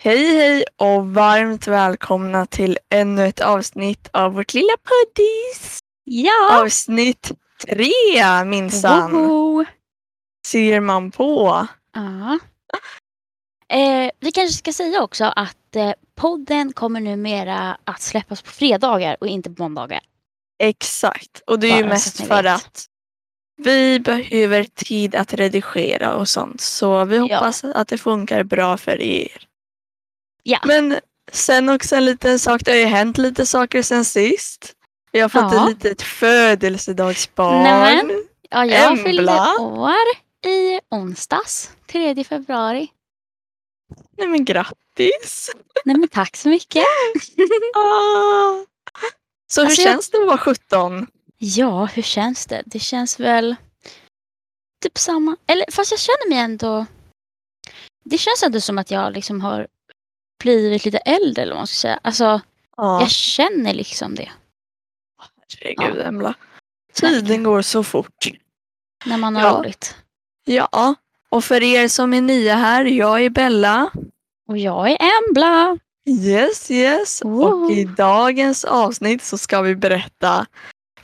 Hej hej och varmt välkomna till ännu ett avsnitt av vårt lilla puddis. Ja! Avsnitt tre minsann, Woho! ser man på. Ja. Eh, vi kanske ska säga också att eh, podden kommer numera att släppas på fredagar och inte på måndagar. Exakt, och det är ju Bara så mest för vet. att vi behöver tid att redigera och sånt. Så vi hoppas att det funkar bra för er. Ja. Men sen också en liten sak, det har ju hänt lite saker sen sist. Vi har fått Ja. ett litet födelsedagsbarn. Nämen. Ja, jag Embla. fyllde år i onsdags, 3 februari. Nej men grattis! Nej men tack så mycket. Ah. Så hur Alltså, jag- känns det att vara 17? Ja, hur känns det? Det känns väl typ samma. Eller fast jag känner mig ändå. Det känns ändå som att jag liksom har blivit lite äldre eller vad man ska säga. Alltså Ja, jag känner liksom det. herregud Embla. Tiden går så fort. När man har Ja. roligt. Ja, och för er som är nya här, jag är Bella. Och jag är Embla. Yes, yes. Och Woho. i dagens avsnitt så ska vi berätta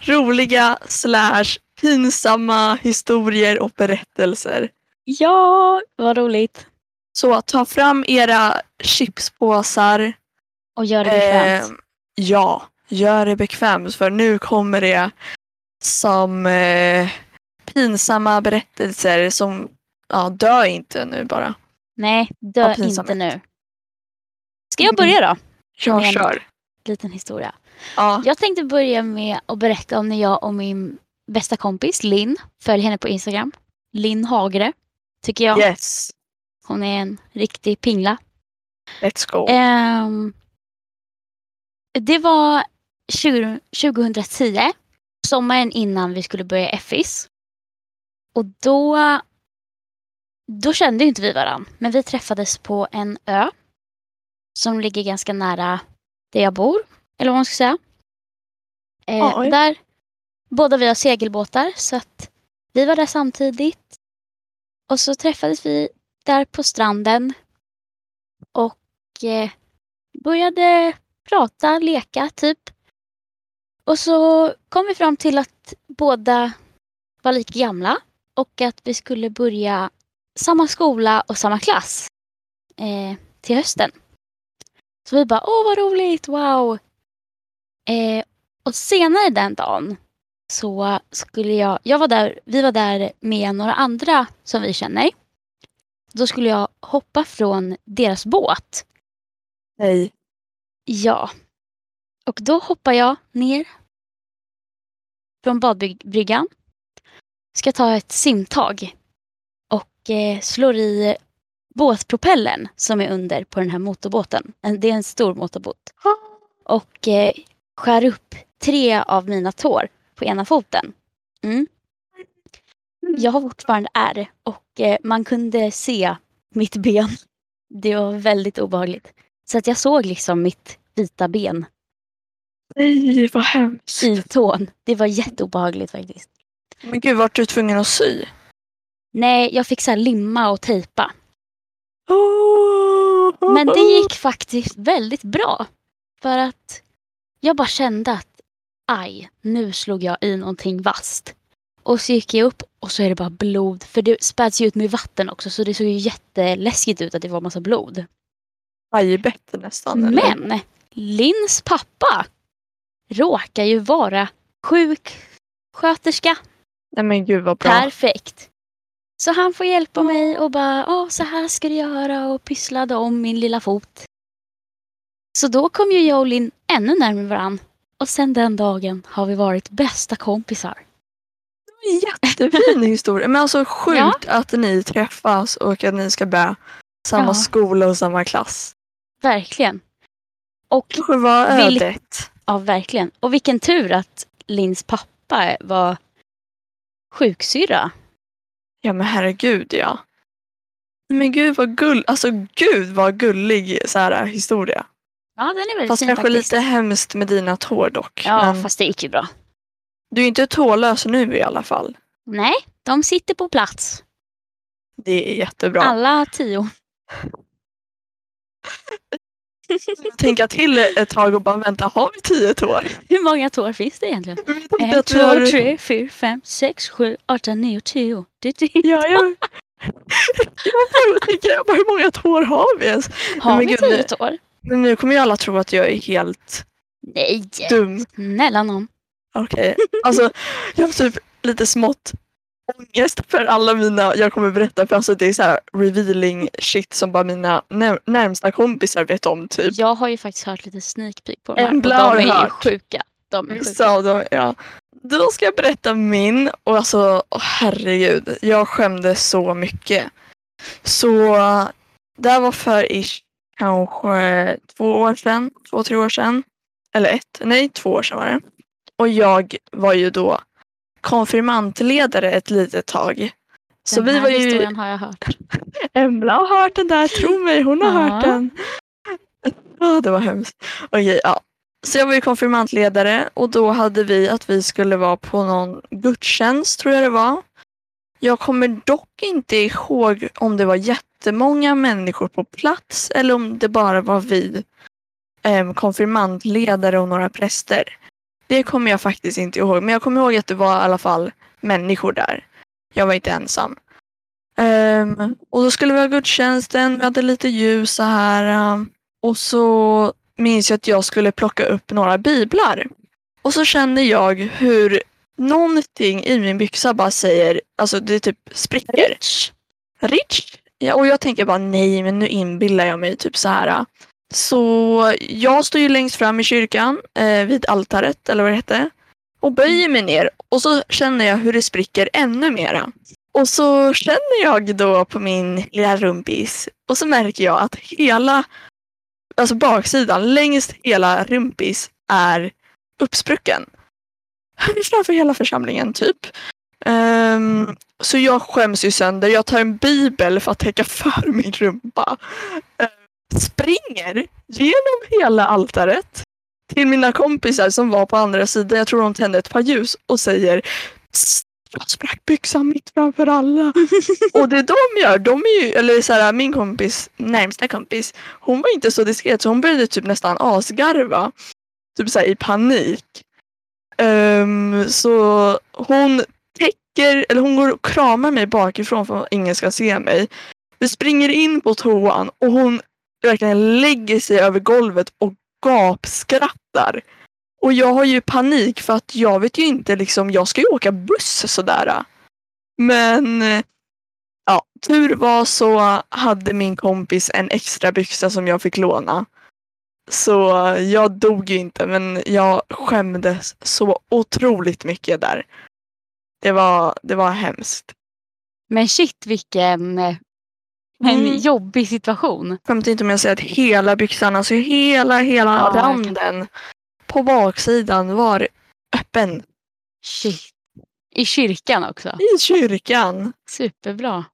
roliga slash pinsamma historier och berättelser. Ja, vad roligt. Så ta fram era chipspåsar. Och gör det bekvämt. Eh, ja, gör det bekvämt för nu kommer det som eh, pinsamma berättelser som, ja dö inte nu bara. Nej, dö inte nu. Ska jag börja då? Jag Men- kör. Liten historia. Ja. Jag tänkte börja med att berätta om när jag och min bästa kompis Linn, följ henne på Instagram. Linn Hagre, tycker jag. Yes, Hon är en riktig pingla. let's go. Ehm, det var 20, 2010, sommaren innan vi skulle börja FIS. Och då, då kände inte vi varandra. Men vi träffades på en ö som ligger ganska nära där jag bor. Eller vad man ska säga. Eh, där, båda vi har segelbåtar så att vi var där samtidigt. Och så träffades vi där på stranden. Och eh, började prata, leka typ. Och så kom vi fram till att båda var lika gamla och att vi skulle börja samma skola och samma klass eh, till hösten. Så vi bara, åh vad roligt, wow. Eh, och senare den dagen så skulle jag, jag var där, vi var där med några andra som vi känner. Då skulle jag hoppa från deras båt Nej. Ja. Och då hoppar jag ner från badbryggan. Ska ta ett simtag. Och eh, slår i båtpropellen som är under på den här motorbåten. En- Det är en stor motorbåt. Och eh, skär upp tre av mina tår på ena foten. Mm. Jag har fortfarande ärr och eh, man kunde se mitt ben. Det var väldigt obehagligt. Så att jag såg liksom mitt vita ben Nej, vad hemskt. i tån. Det var jätteobehagligt faktiskt. Men gud, vart du tvungen att sy? Nej, jag fick så här limma och tejpa. Oh, Men det gick faktiskt väldigt bra. För att jag bara kände att aj, nu slog jag i någonting vasst. Och så gick jag upp och så är det bara blod. För det späds ju ut med vatten också så det såg ju jätteläskigt ut att det var massa blod. Hajbett nästan. eller? Men Lins pappa råkar ju vara sjuksköterska. Nej men gud vad bra. Perfekt. Så han får hjälpa mig och bara, åh så här ska du göra och pysslade om min lilla fot. Så då kom ju jag och Linn ännu närmare varann. Och sen den dagen har vi varit bästa kompisar. Jättefin historia. Men alltså sjukt att ni träffas och att ni ska börja samma Ja. skola och samma klass. Verkligen. Och, Vil- ödet. ja verkligen. Och vilken tur att Lins pappa var sjuksyrra. Ja men herregud ja. Men gud vad gull, alltså gud vad gullig så här, historia. Ja, den är väldigt Fast fin kanske faktiskt. lite hemskt med dina tår dock. Ja, men fast det gick ju bra. Du är inte tålös nu i alla fall. Nej, de sitter på plats. Det är jättebra. Alla tio. tänka till ett tag och bara vänta, har vi tio tår? Hur många tår finns det egentligen? En, två, tre, fyra, fem, sex, sju, åtta, nio, tio. Det, det. Ja, jag... jag tänker, jag bara, hur många tår har vi ens? Har vi tio tår? Nu kommer ju alla tro att jag är helt Nej! dum. Snälla nån. Okej, alltså jag har typ lite smått ångest för alla mina, jag kommer berätta för alltså det är så här revealing shit som bara mina när, närmsta kompisar vet om typ. Jag har ju faktiskt hört lite sneak peek på de här och de är ju hört. sjuka. De är sjuka. Dem, ja. Då ska jag berätta min och alltså åh, herregud, jag skämdes så mycket. Så det här var för ish, kanske två år sedan, två, tre år sedan. Eller ett, nej två år sedan var det. Och jag var ju då konfirmantledare ett litet tag. Så Den vi här var ju... historien har jag hört. Embla har hört den där, tro mig, hon har Ja. hört den. Ja, det var hemskt. Okej, ja. Så jag var ju konfirmantledare och då hade vi att vi skulle vara på någon gudstjänst, tror jag det var. Jag kommer dock inte ihåg om det var jättemånga människor på plats eller om det bara var vi eh, konfirmantledare och några präster. Det kommer jag faktiskt inte ihåg, men jag kommer ihåg att det var i alla fall människor där. Jag var inte ensam. Ehm, och då skulle vi ha gudstjänsten, vi hade lite ljus så här. um, och så minns jag att jag skulle plocka upp några biblar. Och så känner jag hur någonting i min byxa bara säger, alltså det typ spricker. Rich. Rich? Ja, och jag tänker bara nej, men nu inbillar jag mig typ så här. Så jag står ju längst fram i kyrkan eh, vid altaret, eller vad det hette. Och böjer mig ner och så känner jag hur det spricker ännu mera. Och så känner jag då på min lilla rumpis och så märker jag att hela, alltså baksidan, längst hela rumpis är uppsprucken. Framför hela församlingen typ. Um, så jag skäms ju sönder. Jag tar en bibel för att täcka för min rumpa. Springer genom hela altaret till mina kompisar som var på andra sidan. Jag tror de tände ett par ljus och säger "Psst, jag sprack byxan mitt framför alla. och det de gör, de är ju, eller så här, min kompis, närmsta kompis, hon var inte så diskret så hon började typ nästan asgarva. Typ så här, i panik. Ehm, så hon täcker, eller hon går och kramar mig bakifrån för att ingen ska se mig. Vi springer in på toan och hon verkligen lägger sig över golvet och gapskrattar. Och jag har ju panik för att jag vet ju inte liksom, jag ska ju åka buss sådär. Men ja, tur var så hade min kompis en extra byxa som jag fick låna. Så jag dog ju inte men jag skämdes så otroligt mycket där. Det var, det var hemskt. Men shit vilken en Mm. jobbig situation. Skämtar inte om jag säger att hela byxan, alltså hela, hela Ja, jag kan- randen på baksidan var öppen. Shit. I kyrkan också. I kyrkan. Superbra.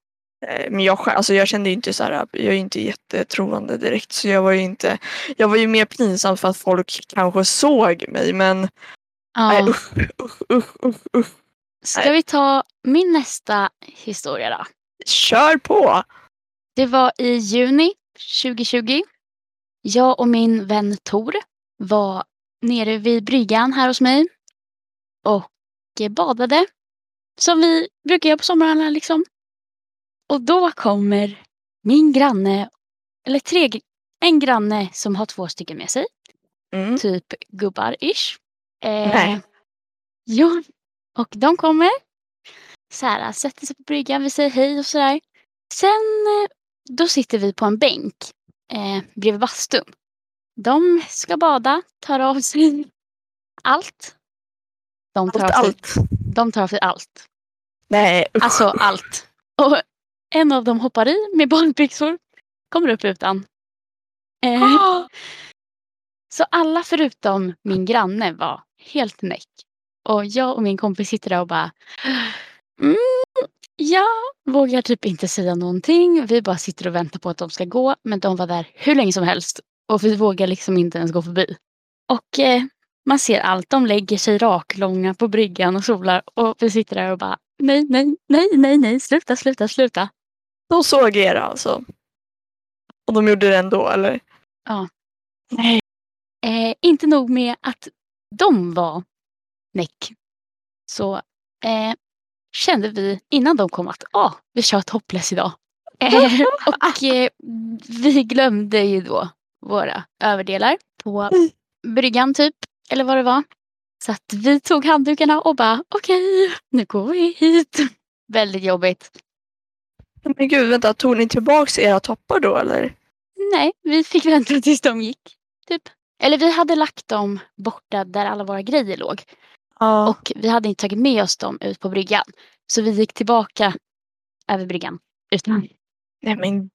Eh, Men jag, alltså jag kände ju inte så här, jag är ju inte jättetroende direkt så jag var ju inte, jag var ju mer pinsam för att folk kanske såg mig men nej, Ja. usch, usch, usch, usch, usch. Ska vi ta min nästa historia då? Kör på! Det var i juni 2020. Jag och min vän Tor var nere vid bryggan här hos mig och badade. Som vi brukar göra på somrarna liksom. Och då kommer min granne, eller tre, en granne som har två stycken med sig. Mm. Typ gubbar-ish. Eh, Nej. Jo, och de kommer. Så här, sätter sig på bryggan, vi säger hej och sådär. Sen eh, då sitter vi på en bänk eh, bredvid bastun. De ska bada, tar av sig allt. De tar, Allt, av sig, allt. de tar av sig allt. Nej, usch. Alltså allt. Och en av dem hoppar i med badbyxor, kommer upp utan. Eh, Ah! Så alla förutom min granne var helt näck. Och jag och min kompis sitter där och bara mm, Jag vågar typ inte säga någonting. Vi bara sitter och väntar på att de ska gå. Men de var där hur länge som helst. Och vi vågar liksom inte ens gå förbi. Och eh, man ser allt. De lägger sig raklånga på bryggan och solar. Och vi sitter där och bara nej, nej, nej, nej, nej, sluta, sluta, sluta. De såg er alltså. Och de gjorde det ändå eller? Nej. Eh, inte nog med att de var näck. Så eh, kände vi innan de kom att ah, vi kör topless idag. Eh, och eh, vi glömde ju då våra överdelar på bryggan typ. Eller vad det var. Så att vi tog handdukarna och bara okej, nu går vi hit. Väldigt jobbigt. Men gud, vänta, tog ni tillbaks era toppar då eller? Nej, vi fick vänta tills de gick. Typ. Eller vi hade lagt dem borta där alla våra grejer låg. Ja. Och vi hade inte tagit med oss dem ut på bryggan. Så vi gick tillbaka över bryggan. Utan. Nej men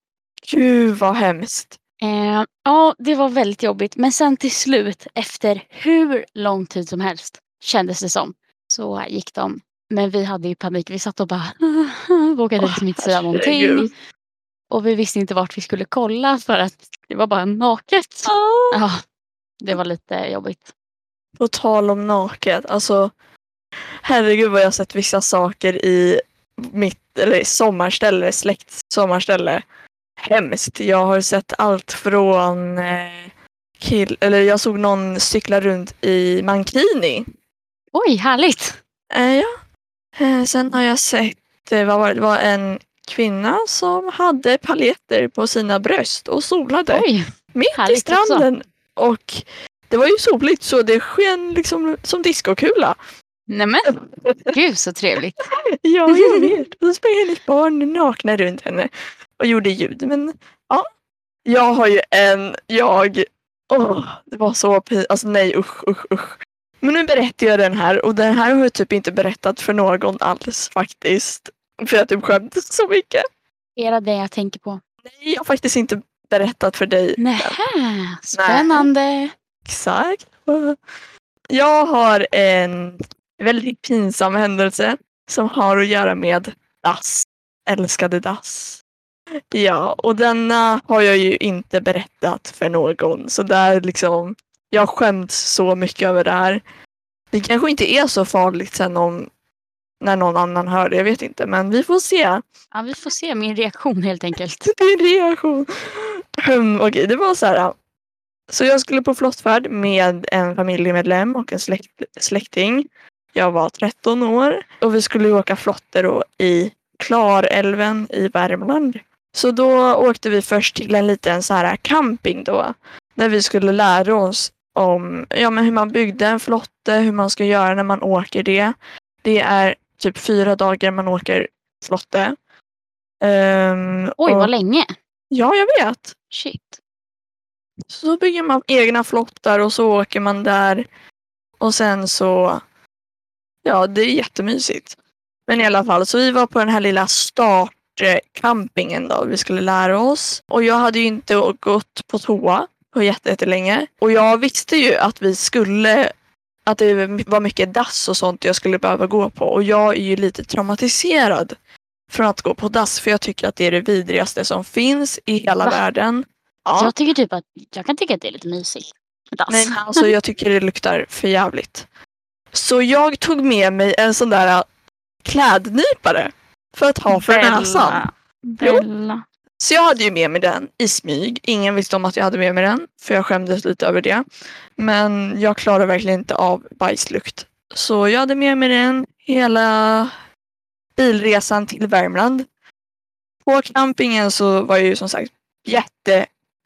gud vad hemskt. Eh, ja, det var väldigt jobbigt. Men sen till slut, efter hur lång tid som helst, kändes det som, så gick de. Men vi hade ju panik. Vi satt och bara vågade liksom inte säga någonting. Och vi visste inte vart vi skulle kolla för att det var bara naket. Ja, det var lite jobbigt. På tal om naket, alltså herregud vad jag har sett vissa saker i mitt eller sommarställe, släkt sommarställe. Hemskt. Jag har sett allt från eh, kill, eller jag såg någon cykla runt i mankini. Oj, härligt! Eh, ja. Eh, sen har jag sett, eh, vad var det, det var en kvinna som hade paljetter på sina bröst och solade Oj, mitt i härligt också. stranden. Och det var ju soligt så det sken liksom som diskokula. nämen gud så trevligt. Ja, jag vet. Och så sprang hennes barn nakna runt henne och gjorde ljud. Men ja, jag har ju en, jag, åh, det var så pinsamt. Alltså nej usch, usch, usch. Men nu berättar jag den här och den här har jag typ inte berättat för någon alls faktiskt. För jag typ skämdes så mycket. Är det det jag tänker på? Nej, jag har faktiskt inte berättat för dig. Nähä, spännande. Exakt. Jag har en väldigt pinsam händelse som har att göra med dass. Älskade dass. Ja, och denna har jag ju inte berättat för någon. Så där liksom, jag skämts så mycket över det här. Det kanske inte är så farligt sen om när någon annan hör det, jag vet inte. Men vi får se. Ja, vi får se min reaktion helt enkelt. Din reaktion. Um, Okej, det var så här. Så jag skulle på flottfärd med en familjemedlem och en släkt, släkting. Jag var 13 år och vi skulle åka flotte då i Klarälven i Värmland. Så då åkte vi först till en liten så här camping då. Där vi skulle lära oss om ja, men hur man byggde en flotte, hur man ska göra när man åker det. Det är typ fyra dagar man åker flotte. Ehm, Oj, och- vad länge. Ja, jag vet. Shit. Så bygger man egna flottar och så åker man där. Och sen så, ja det är jättemysigt. Men i alla fall, så vi var på den här lilla startcampingen då. Vi skulle lära oss. Och jag hade ju inte gått på toa på jätte- jättelänge. Och jag visste ju att vi skulle, att det var mycket dass och sånt jag skulle behöva gå på. Och jag är ju lite traumatiserad från att gå på dass. För jag tycker att det är det vidrigaste som finns i hela Va? världen. Ja. Jag tycker typ att jag kan tycka att det är lite mysigt. Nej alltså jag tycker det luktar för jävligt. Så jag tog med mig en sån där äh, klädnypare för att ha för näsan. Bella. Så jag hade ju med mig den i smyg. Ingen visste om att jag hade med mig den för jag skämdes lite över det. Men jag klarade verkligen inte av bajslukt. Så jag hade med mig den hela bilresan till Värmland. På campingen så var jag ju som sagt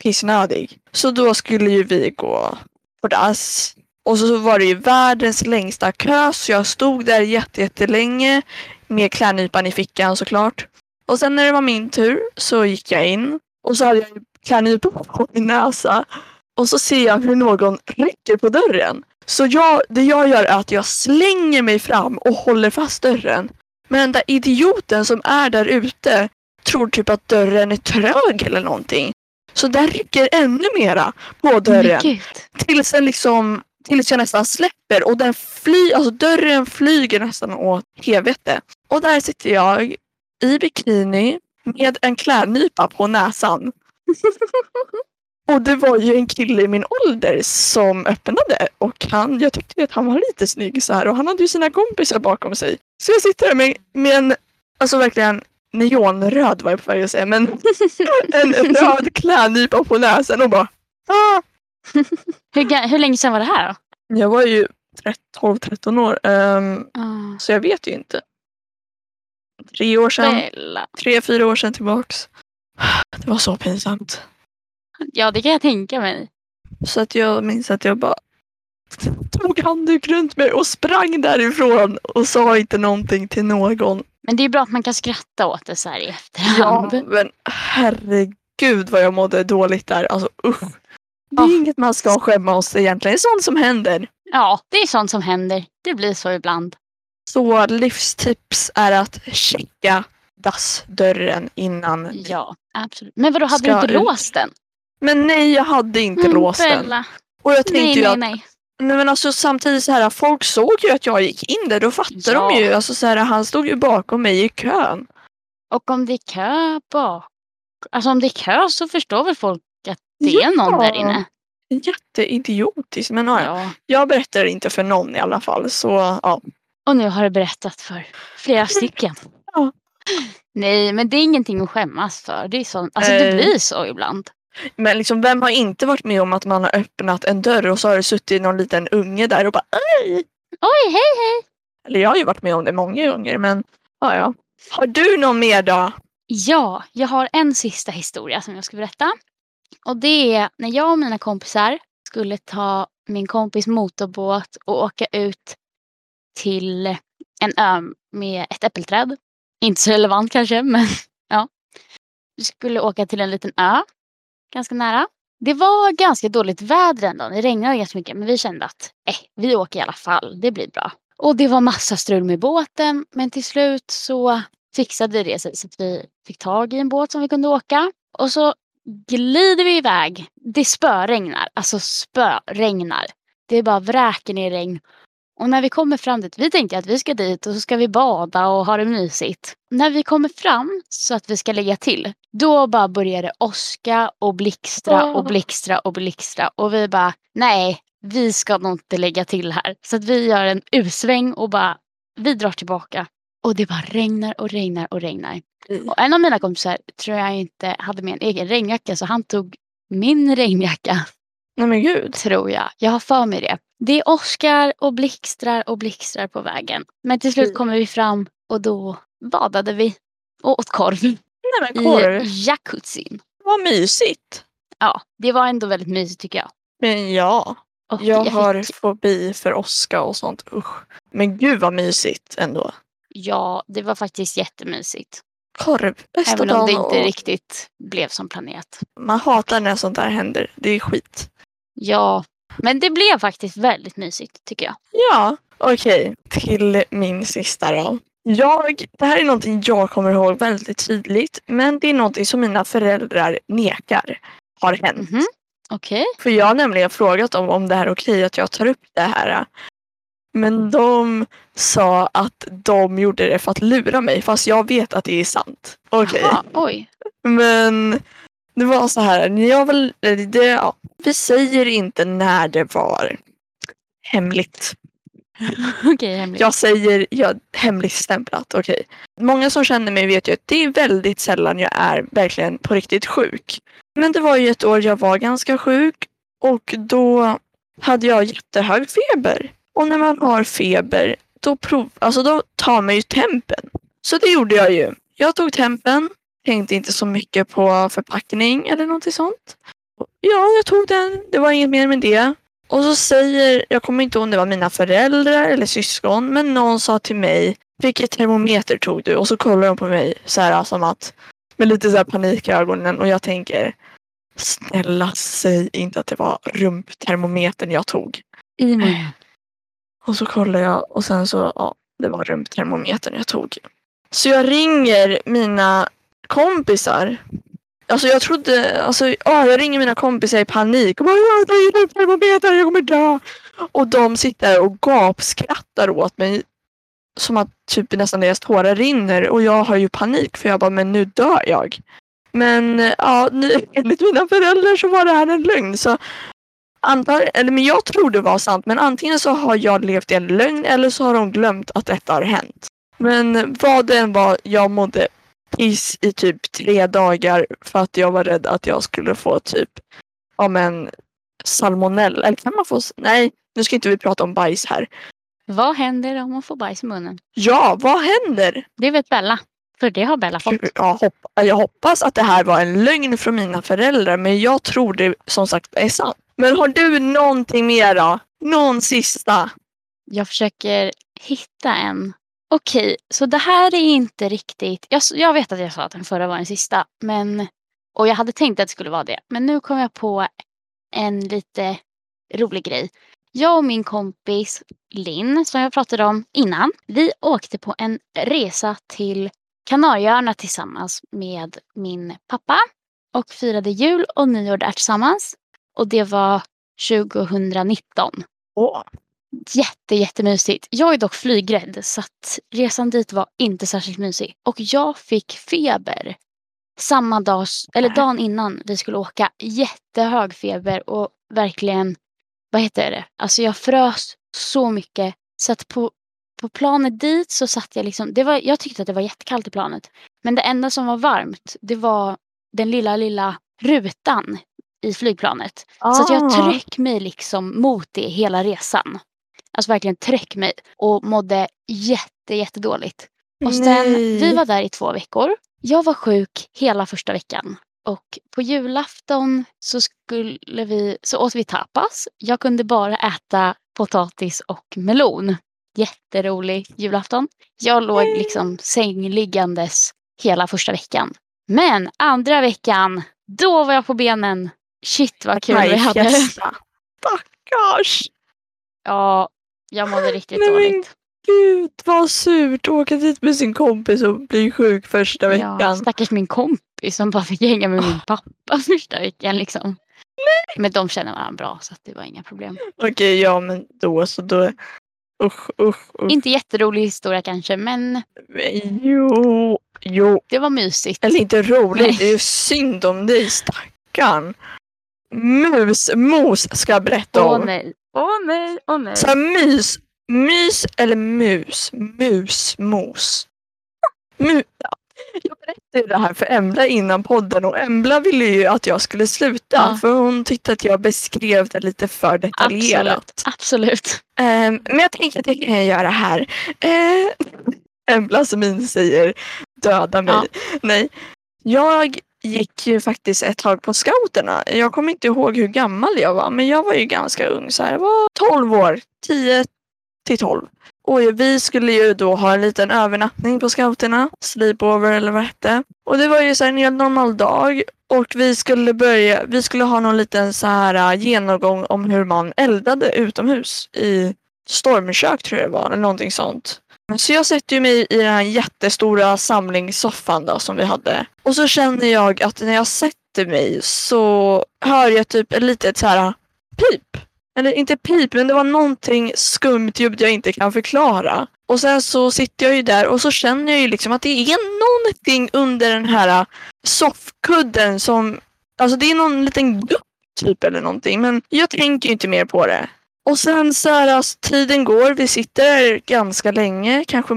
pissnödig. Så då skulle ju vi gå på dass. Och så var det ju världens längsta kö så jag stod där jättelänge med klädnypan i fickan såklart. Och sen när det var min tur så gick jag in och så hade jag klädnypan på min näsa. Och så ser jag hur någon rycker på dörren. Så jag, det jag gör är att jag slänger mig fram och håller fast dörren. Men den där idioten som är där ute tror typ att dörren är trög eller någonting. Så den rycker ännu mera på dörren. Gud. Tills den liksom Tills jag nästan släpper och den fly, alltså dörren flyger nästan åt helvete. Och där sitter jag i bikini med en klädnypa på näsan. och det var ju en kille i min ålder som öppnade och han, jag tyckte att han var lite snygg så här och han hade ju sina kompisar bakom sig. Så jag sitter där med, med en, alltså verkligen neonröd var jag på väg att säga, men en röd klädnypa på näsan och bara ah, Hur, hur länge sedan var det här då? Jag var ju 12-13 år. ehm, Ah, så jag vet ju inte. Tre år sedan. Bella. Tre, fyra år sedan tillbaks. Det var så pinsamt. Ja, det kan jag tänka mig. Så att jag minns att jag bara tog handduk runt mig och sprang därifrån och sa inte någonting till någon. Men det är bra att man kan skratta åt det så här i Ja, efterhand. men herregud vad jag mådde dåligt där. Alltså usch. Det är Ja. inget man ska skämmas egentligen. Det är sånt som händer. Ja, det är sånt som händer. Det blir så ibland. Så livstips är att checka dassdörren innan. Ja, absolut. Men vadå, hade du inte ut. låst den? Men nej, jag hade inte Mm, låst den. Bella. Och jag tänkte Nej, ju nej, att nej. Nej men alltså samtidigt så här, folk såg ju att jag gick in där, då fattade Ja. de ju. Alltså så här, han stod ju bakom mig i kön. Och om det är kö bak... Alltså om det är kö så förstår väl folk att det är någon Ja. där inne. Jätteidiotiskt men ja, Ja. jag berättar inte för någon i alla fall så ja. Och nu har du berättat för flera stycken. Ja. Nej, men det är ingenting att skämmas för. Det, är så, alltså, Eh. det blir så ibland. Men liksom vem har inte varit med om att man har öppnat en dörr och så har det suttit någon liten unge där och bara Ej! Oj, hej hej! Eller jag har ju varit med om det många gånger men ja ja. Har du någon mer då? Ja, jag har en sista historia som jag ska berätta. Och det är när jag och mina kompisar skulle ta min kompis motorbåt och åka ut till en ö med ett äppelträd. Inte så relevant kanske, men ja. Vi skulle åka till en liten ö, ganska nära. Det var ganska dåligt väder ändå. Det regnade ganska mycket, men vi kände att eh, vi åker i alla fall. Det blir bra. Och det var massa strul med båten, men till slut så fixade det sig så att vi fick tag i en båt som vi kunde åka. Och så glider vi iväg. Det spöregnar, alltså spöregnar. Det är bara vräker ner regn. Och när vi kommer fram dit, vi tänkte att vi ska dit och så ska vi bada och ha det mysigt. När vi kommer fram så att vi ska lägga till, då bara börjar det åska och blixtra och blixtra och blixtra. Och vi bara, nej, vi ska nog inte lägga till här. Så att vi gör en U-sväng och bara, vi drar tillbaka. Och det bara regnar och regnar och regnar. Och en av mina kompisar tror jag inte hade med en egen regnjacka så han tog min regnjacka, Nej men gud. tror jag. Jag har för mig det. Det åskar och blixtrar och blixtrar på vägen. Men till slut Mm. kommer vi fram och då badade vi och åt korv Nej men i korv. jacuzzin. Vad mysigt. Ja, det var ändå väldigt mysigt tycker jag. Men ja. Och Jag fick- har fobi för åska och sånt. Usch. Men gud vad mysigt ändå. Ja, det var faktiskt jättemysigt. Korv, bästa Även om det inte och riktigt blev som planerat. Man hatar när sånt där händer. Det är skit. Ja, men det blev faktiskt väldigt mysigt tycker jag. Ja, okej. Till min sista då. Jag, det här är någonting jag kommer ihåg väldigt tydligt. Men det är någonting som mina föräldrar nekar har hänt. Mhm. Okej. För jag har nämligen frågat dem om det här är okej att jag tar upp det här. Men de sa att de gjorde det för att lura mig fast jag vet att det är sant. Okej. Jaha, Oj. Men det var så här, jag väl, eller det, ja, vi säger inte när det var hemligt. Okej, hemligt. Jag säger ja, hemligstämplat, okej. Många som känner mig vet ju att det är väldigt sällan jag är verkligen på riktigt sjuk. Men det var ju ett år jag var ganska sjuk och då hade jag jättehög feber. Och när man har feber då, prov, alltså då tar man ju tempen. Så det gjorde jag ju. Jag tog tempen, tänkte inte så mycket på förpackning eller någonting sånt. Ja, jag tog den. Det var inget mer med det. Och så säger, jag kommer inte ihåg om det var mina föräldrar eller syskon, men någon sa till mig, vilket termometer tog du? Och så kollar de på mig så här som att, med lite så här panik i ögonen och jag tänker, snälla säg inte att det var rumptermometern jag tog. I munnen. Och så kollar jag och sen så, ja, det var rumptermometern jag tog. Så jag ringer mina kompisar. Alltså jag trodde, alltså ja, jag ringer mina kompisar i panik och bara jag tar är rumptermometern, jag kommer dö. Och de sitter och gapskrattar åt mig. Som att typ nästan deras tårar rinner och jag har ju panik för jag bara men nu dör jag. Men ja, nu, enligt mina föräldrar så var det här en lögn. Så antar, eller men jag tror det var sant men antingen så har jag levt i en lögn eller så har de glömt att detta har hänt. Men vad det än var, jag mådde piss i typ tre dagar för att jag var rädd att jag skulle få typ, ja men salmonella. Eller kan man få... Nej, nu ska inte vi prata om bajs här. Vad händer om man får bajs i munnen? Ja, vad händer? Det vet Bella. För det har Bella fått. Jag, hopp, jag hoppas att det här var en lögn från mina föräldrar men jag tror det som sagt är sant. Men har du någonting mera? Någon sista? Jag försöker hitta en. Okej, så det här är inte riktigt... Jag, jag vet att jag sa att den förra var den sista. Men, och jag hade tänkt att det skulle vara det. Men nu kom jag på en lite rolig grej. Jag och min kompis Linn, som jag pratade om innan, vi åkte på en resa till Kanarieöarna tillsammans med min pappa och firade jul och nyår där tillsammans. Och det var 2019. Åh. Jätte, jättemysigt. Jag är dock flygrädd så att resan dit var inte särskilt mysig. Och jag fick feber samma dag, eller dagen innan vi skulle åka. Jättehög feber och verkligen, vad heter det? Alltså jag frös så mycket så att på, på planet dit så satt jag liksom, det var, jag tyckte att det var jättekallt i planet. Men det enda som var varmt, det var den lilla, lilla rutan i flygplanet. Så att jag Ah. tryck mig liksom mot det hela resan. Alltså verkligen tryck mig och mådde jätte, jättedåligt. Och sen, Nej. vi var där i två veckor. Jag var sjuk hela första veckan. Och på julafton så, skulle vi, så åt vi tapas. Jag kunde bara äta potatis och melon. Jätterolig julafton. Jag låg liksom sängliggandes hela första veckan. Men andra veckan, då var jag på benen. Shit vad kul vi hade. Stackars! Ja, jag mådde riktigt Nej, men dåligt. Gud vad surt. Åka dit med sin kompis och bli sjuk första Ja, veckan. stackars min kompis som bara fick hänga med min pappa första veckan. Liksom. Men de känner varandra bra så att det var inga problem. Okej, ja men då så då. Usch, usch, usch. Inte jätterolig historia kanske men Men Jo, jo. det var mysigt. Eller inte roligt, Nej. det är ju synd om dig stackarn. Mus, mos ska jag berätta Åh om. nej, åh nej, åh nej. Så här, mys, mys eller mus? Mus, mos. Mu, ja. Jag berättade ju det här för Embla innan podden och Embla ville ju att jag skulle sluta Ja. för hon tyckte att jag beskrev det lite för detaljerat. Absolut. Absolut. Ehm, men jag tänkte att det kan jag göra här. Uh, Emblas min säger döda mig. Ja. Nej. Jag gick ju faktiskt ett tag på scouterna. Jag kommer inte ihåg hur gammal jag var men jag var ju ganska ung. Så här. Jag var 12 år. 10 till 12. Och vi skulle ju då ha en liten övernattning på scouterna. Sleepover eller vad det hette. Och det var ju så här en helt normal dag. Och vi skulle börja, vi skulle ha någon liten så här äh, genomgång om hur man eldade utomhus i stormkök tror jag det var, eller någonting sånt. Så jag sätter ju mig i den här jättestora samlingssoffan då som vi hade. Och så känner jag att när jag sätter mig så hör jag typ ett litet så här pip. Eller inte pip, men det var någonting skumt ljud jag inte kan förklara. Och sen så sitter jag ju där och så känner jag ju liksom att det är någonting under den här soffkudden som, alltså det är någon liten gupp typ eller någonting. Men jag tänker ju inte mer på det. Och sen så här, alltså, tiden går, vi sitter ganska länge, kanske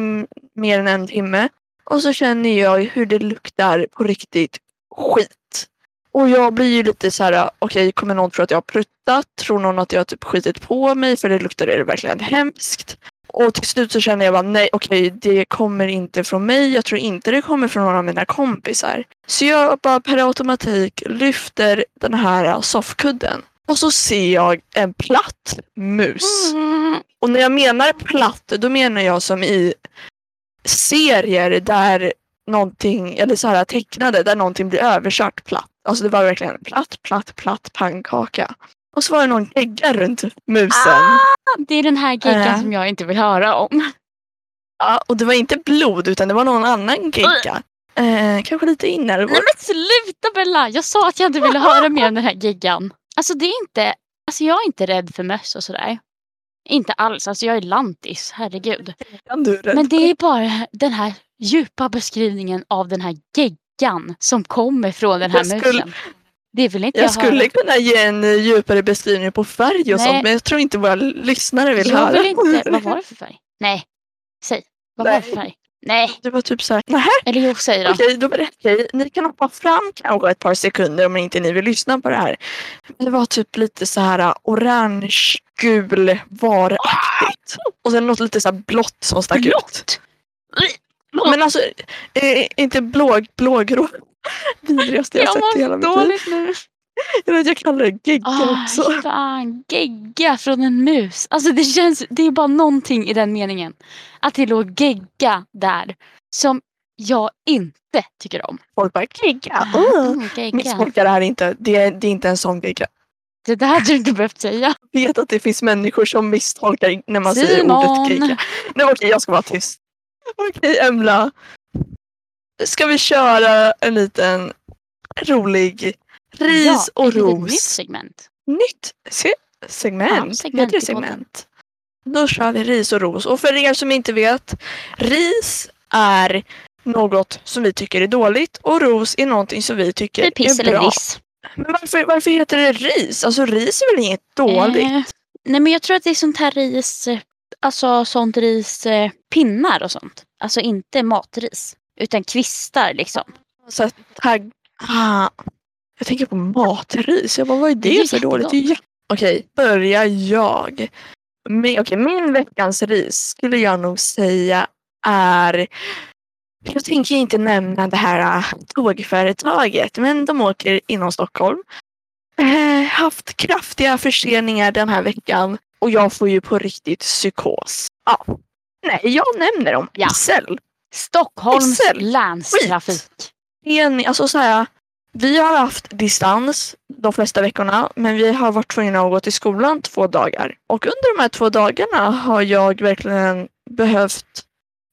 mer än en timme. Och så känner jag hur det luktar på riktigt skit. Och jag blir ju lite så här, okej kommer någon tro att jag har pruttat? Tror någon att jag har typ skitit på mig? För det luktar det verkligen hemskt. Och till slut så känner jag bara nej okej det kommer inte från mig. Jag tror inte det kommer från någon av mina kompisar. Så jag bara per automatik lyfter den här soffkudden. Och så ser jag en platt mus. Och när jag menar platt, då menar jag som i serier där någonting, eller så här tecknade, där någonting blir överkört platt. Alltså det var verkligen platt, platt, platt pannkaka. Och så var det någon gegga runt musen. Det är den här geggan Äh. som jag inte vill höra om. Ja, och det var inte blod utan det var någon annan gegga. Eh, kanske lite inälvor. Nej men sluta Bella! Jag sa att jag inte ville höra mer om den här geggan. Alltså det är inte, alltså jag är inte rädd för möss och sådär. Inte alls, alltså jag är lantis, herregud. Men det är bara den här djupa beskrivningen av den här geggan som kommer från den här skulle- musen. Det vill inte Jag jag, skulle höra. kunna ge en eh, djupare beskrivning på färg och Nej. sånt men jag tror inte våra lyssnare vill jag höra. vill inte. Vad var det för färg? Nej, säg. Vad var det Nej. för färg? Nej, Det var typ så här, nej eller jo, säg då. okej då berättar jag. Ni kan hoppa fram kanske ett par sekunder om inte ni vill lyssna på det här. Men det var typ lite så här uh, orange, gul, varaktigt. Och sen något lite så här blått som stack ut. Blått? Men alltså, eh, inte blå, blågrå. Vidrigaste jag Jag sett i hela mitt liv. Jag, vet, jag kallar det gegga Ah, också. fan, gegga från en mus. Alltså det känns, det är bara någonting i den meningen. Att det låg gegga där som jag inte tycker om. Folk bara gegga. Uh. Mm, gegga. Misstolka det här inte. Det är, det är inte en sån gegga. Det där hade du inte behövt säga. Jag vet att det finns människor som misstolkar när man säger ordet Simon! gegga. Nej okej, jag ska vara tyst. Okej Emla. Ska vi köra en liten rolig ris ja, och ros? nytt segment. Nytt se- segment. Ja, segment Heter det segment? Då kör vi ris och ros. Och för er som inte vet, ris är något som vi tycker är dåligt och ros är någonting som vi tycker piss är eller bra. riss. Men varför, varför heter det ris? Alltså ris är väl inget dåligt? Eh, nej men jag tror att det är sånt här ris, eh, alltså sånt ris, eh, pinnar och sånt. Alltså inte matris. Utan kvistar liksom. Så att tagg... Ah, jag tänker på matris. Jag bara, vad är det, Det är för dåligt? Det är jättegott. jä- Okej, börjar jag. Min, okej, min veckans ris skulle jag nog säga är... Jag tänker inte nämna det här äh, tågföretaget, men de åker inom Stockholm. Eh, haft kraftiga förseningar den här veckan och jag får ju på riktigt psykos. Ja. Nej, jag nämner dem. Ja. SL. Stockholms Excel. länstrafik. En, alltså så här, vi har haft distans de flesta veckorna men vi har varit tvungna att gå till skolan två dagar. Och under de här två dagarna har jag verkligen behövt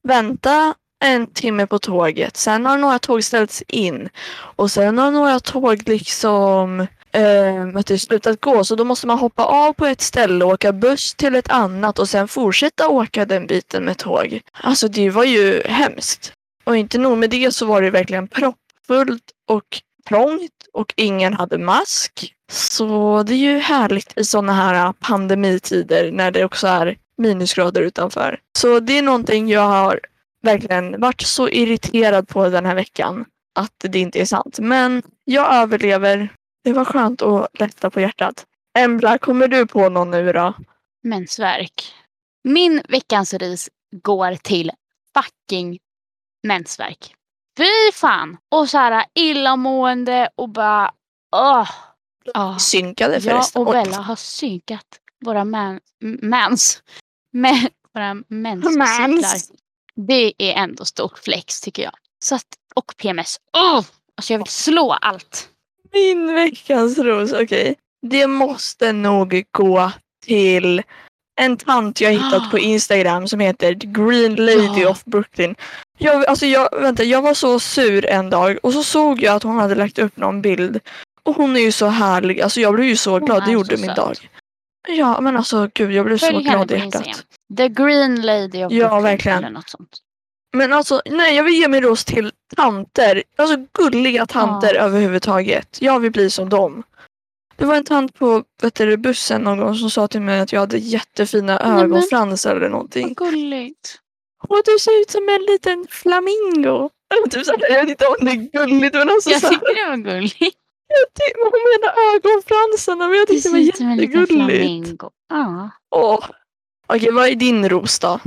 vänta en timme på tåget. Sen har några tåg ställts in och sen har några tåg liksom eh, vet slutat gå så då måste man hoppa av på ett ställe och åka buss till ett annat och sen fortsätta åka den biten med tåg. Alltså det var ju hemskt. Och inte nog med det så var det verkligen proppfullt och trångt och ingen hade mask. Så det är ju härligt i sådana här äh, pandemitider när det också är minusgrader utanför. Så det är någonting jag har verkligen varit så irriterad på den här veckan att det inte är sant. Men jag överlever. Det var skönt att lätta på hjärtat. Embla, kommer du på någon nu då? Mensvärk. Min veckans ris går till fucking mensvärk. Fy fan! Och så här illamående och bara... Åh! Ja. Synkade Jag förresten. och Oj. Bella har synkat våra man. Med våra menscyklar. Mens. Det är ändå stort flex tycker jag. Så att, och PMS. Oh! Alltså jag vill slå allt. Min veckans ros, okej. Det måste nog gå till en tant jag hittat på Instagram som heter Green Lady Ja. of Brooklyn. Jag, alltså jag, vänta, jag var så sur en dag och så såg jag att hon hade lagt upp någon bild. Och hon är ju så härlig. Alltså jag blev ju så Hon glad. Det gjorde så min söt. dag. Ja men alltså gud jag blev så Följ henne glad i hjärtat. The Green Lady of Ja, verkligen. Eller något sånt. Men alltså nej jag vill ge min ros till tanter. Alltså gulliga tanter överhuvudtaget. Jag vill bli som dem. Det var en tant på vet du, bussen någon gång som sa till mig att jag hade jättefina ögonfransar eller någonting. Vad gulligt. Och du ser ut som en liten flamingo. Typ så här, jag vet inte om det är gulligt men alltså Jag så här, tycker det var gulligt. jag tyckte, hon menar ögonfransarna men jag Du tyckte det ser var ut som en liten jättegulligt. flamingo. Ja. Åh. Okej vad är din ros då?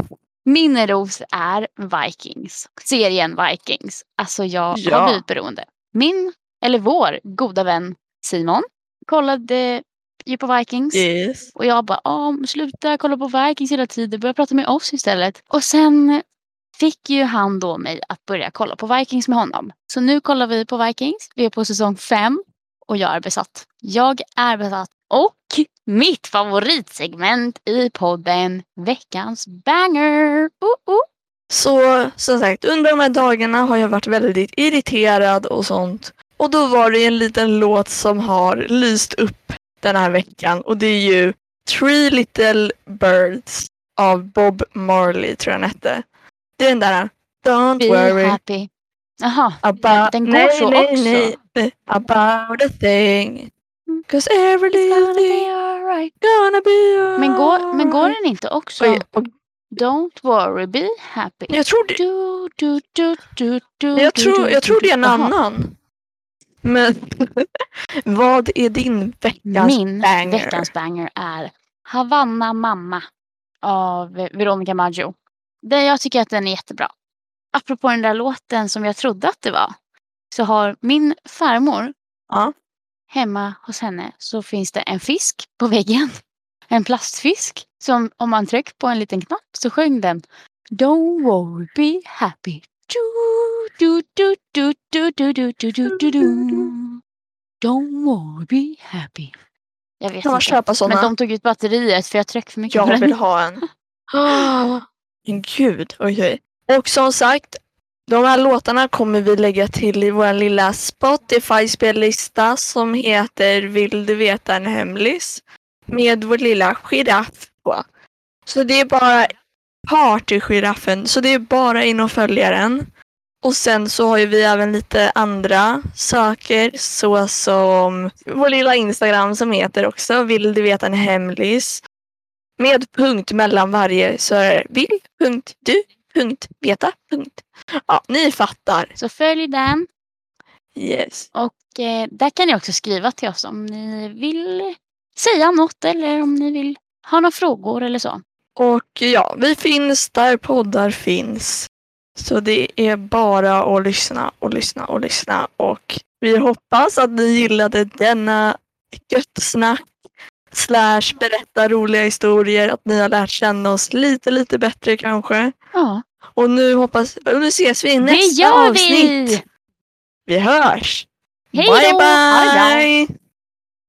Min ros är Vikings. Serien Vikings. Alltså jag Ja. har blivit beroende. Min, eller vår, goda vän Simon kollade ju på Vikings. Yes. Och jag bara, "Ah, sluta kolla på Vikings hela tiden, börja prata med oss istället. Och sen fick ju han då mig att börja kolla på Vikings med honom. Så nu kollar vi på Vikings, vi är på säsong fem och jag är besatt. Jag är besatt. Och mitt favoritsegment i podden, veckans banger. Uh, uh. Så som sagt, under de här dagarna har jag varit väldigt irriterad och sånt. Och då var det en liten låt som har lyst upp den här veckan och det är ju Three Little Birds av Bob Marley tror jag den hette. Det är den där Don't Be worry happy. Jaha, about, Den går nej, så nej, också. nej, nej, about a thing. Mm. Cause every little thing be alright. gonna be Men går, men går alright. den inte också? Oj, och Don't worry, be happy. Jag tror det, Du, du, du, du, du, jag tror, du, jag tror det är en annan. Men vad är din veckans Min banger? veckans banger är Havanna mamma av Veronica Maggio. Det, jag tycker att den är jättebra. Apropå den där låten som jag trodde att det var. Så har min farmor Ja. hemma hos henne så finns det en fisk på väggen. En plastfisk som om man trycker på en liten knapp så sjöng den Don't worry, be happy. Du, du, du, du, du, du, du, du, du, du. Don't worry, be happy. Jag vet Kan man inte. köpa såna? Men de tog ut batteriet för jag tryckte för mycket på Jag den. vill ha en. Men gud, oj oj. Och som sagt, de här låtarna kommer vi lägga till i vår lilla Spotify-spellista som heter Vill du veta en hemlis? Med vår lilla giraff på. Så det är bara partygiraffen, så det är bara in och följa den. Och sen så har ju vi även lite andra saker såsom vår lilla Instagram som heter också Vill du veta en hemlis? Med punkt mellan varje så är det vill, punkt, du, punkt, veta, punkt. Ja, ni fattar. Så följ den. Yes. Och eh, där kan ni också skriva till oss om ni vill säga något eller om ni vill ha några frågor eller så. Och ja, vi finns där poddar finns. Så det är bara att lyssna och lyssna och lyssna. Och vi hoppas att ni gillade denna gött snack slash berätta roliga historier. Att ni har lärt känna oss lite, lite bättre kanske. Ja, Och nu hoppas och nu ses vi i nästa avsnitt. vi! Vi hörs! Hej bye då! Bra! bye!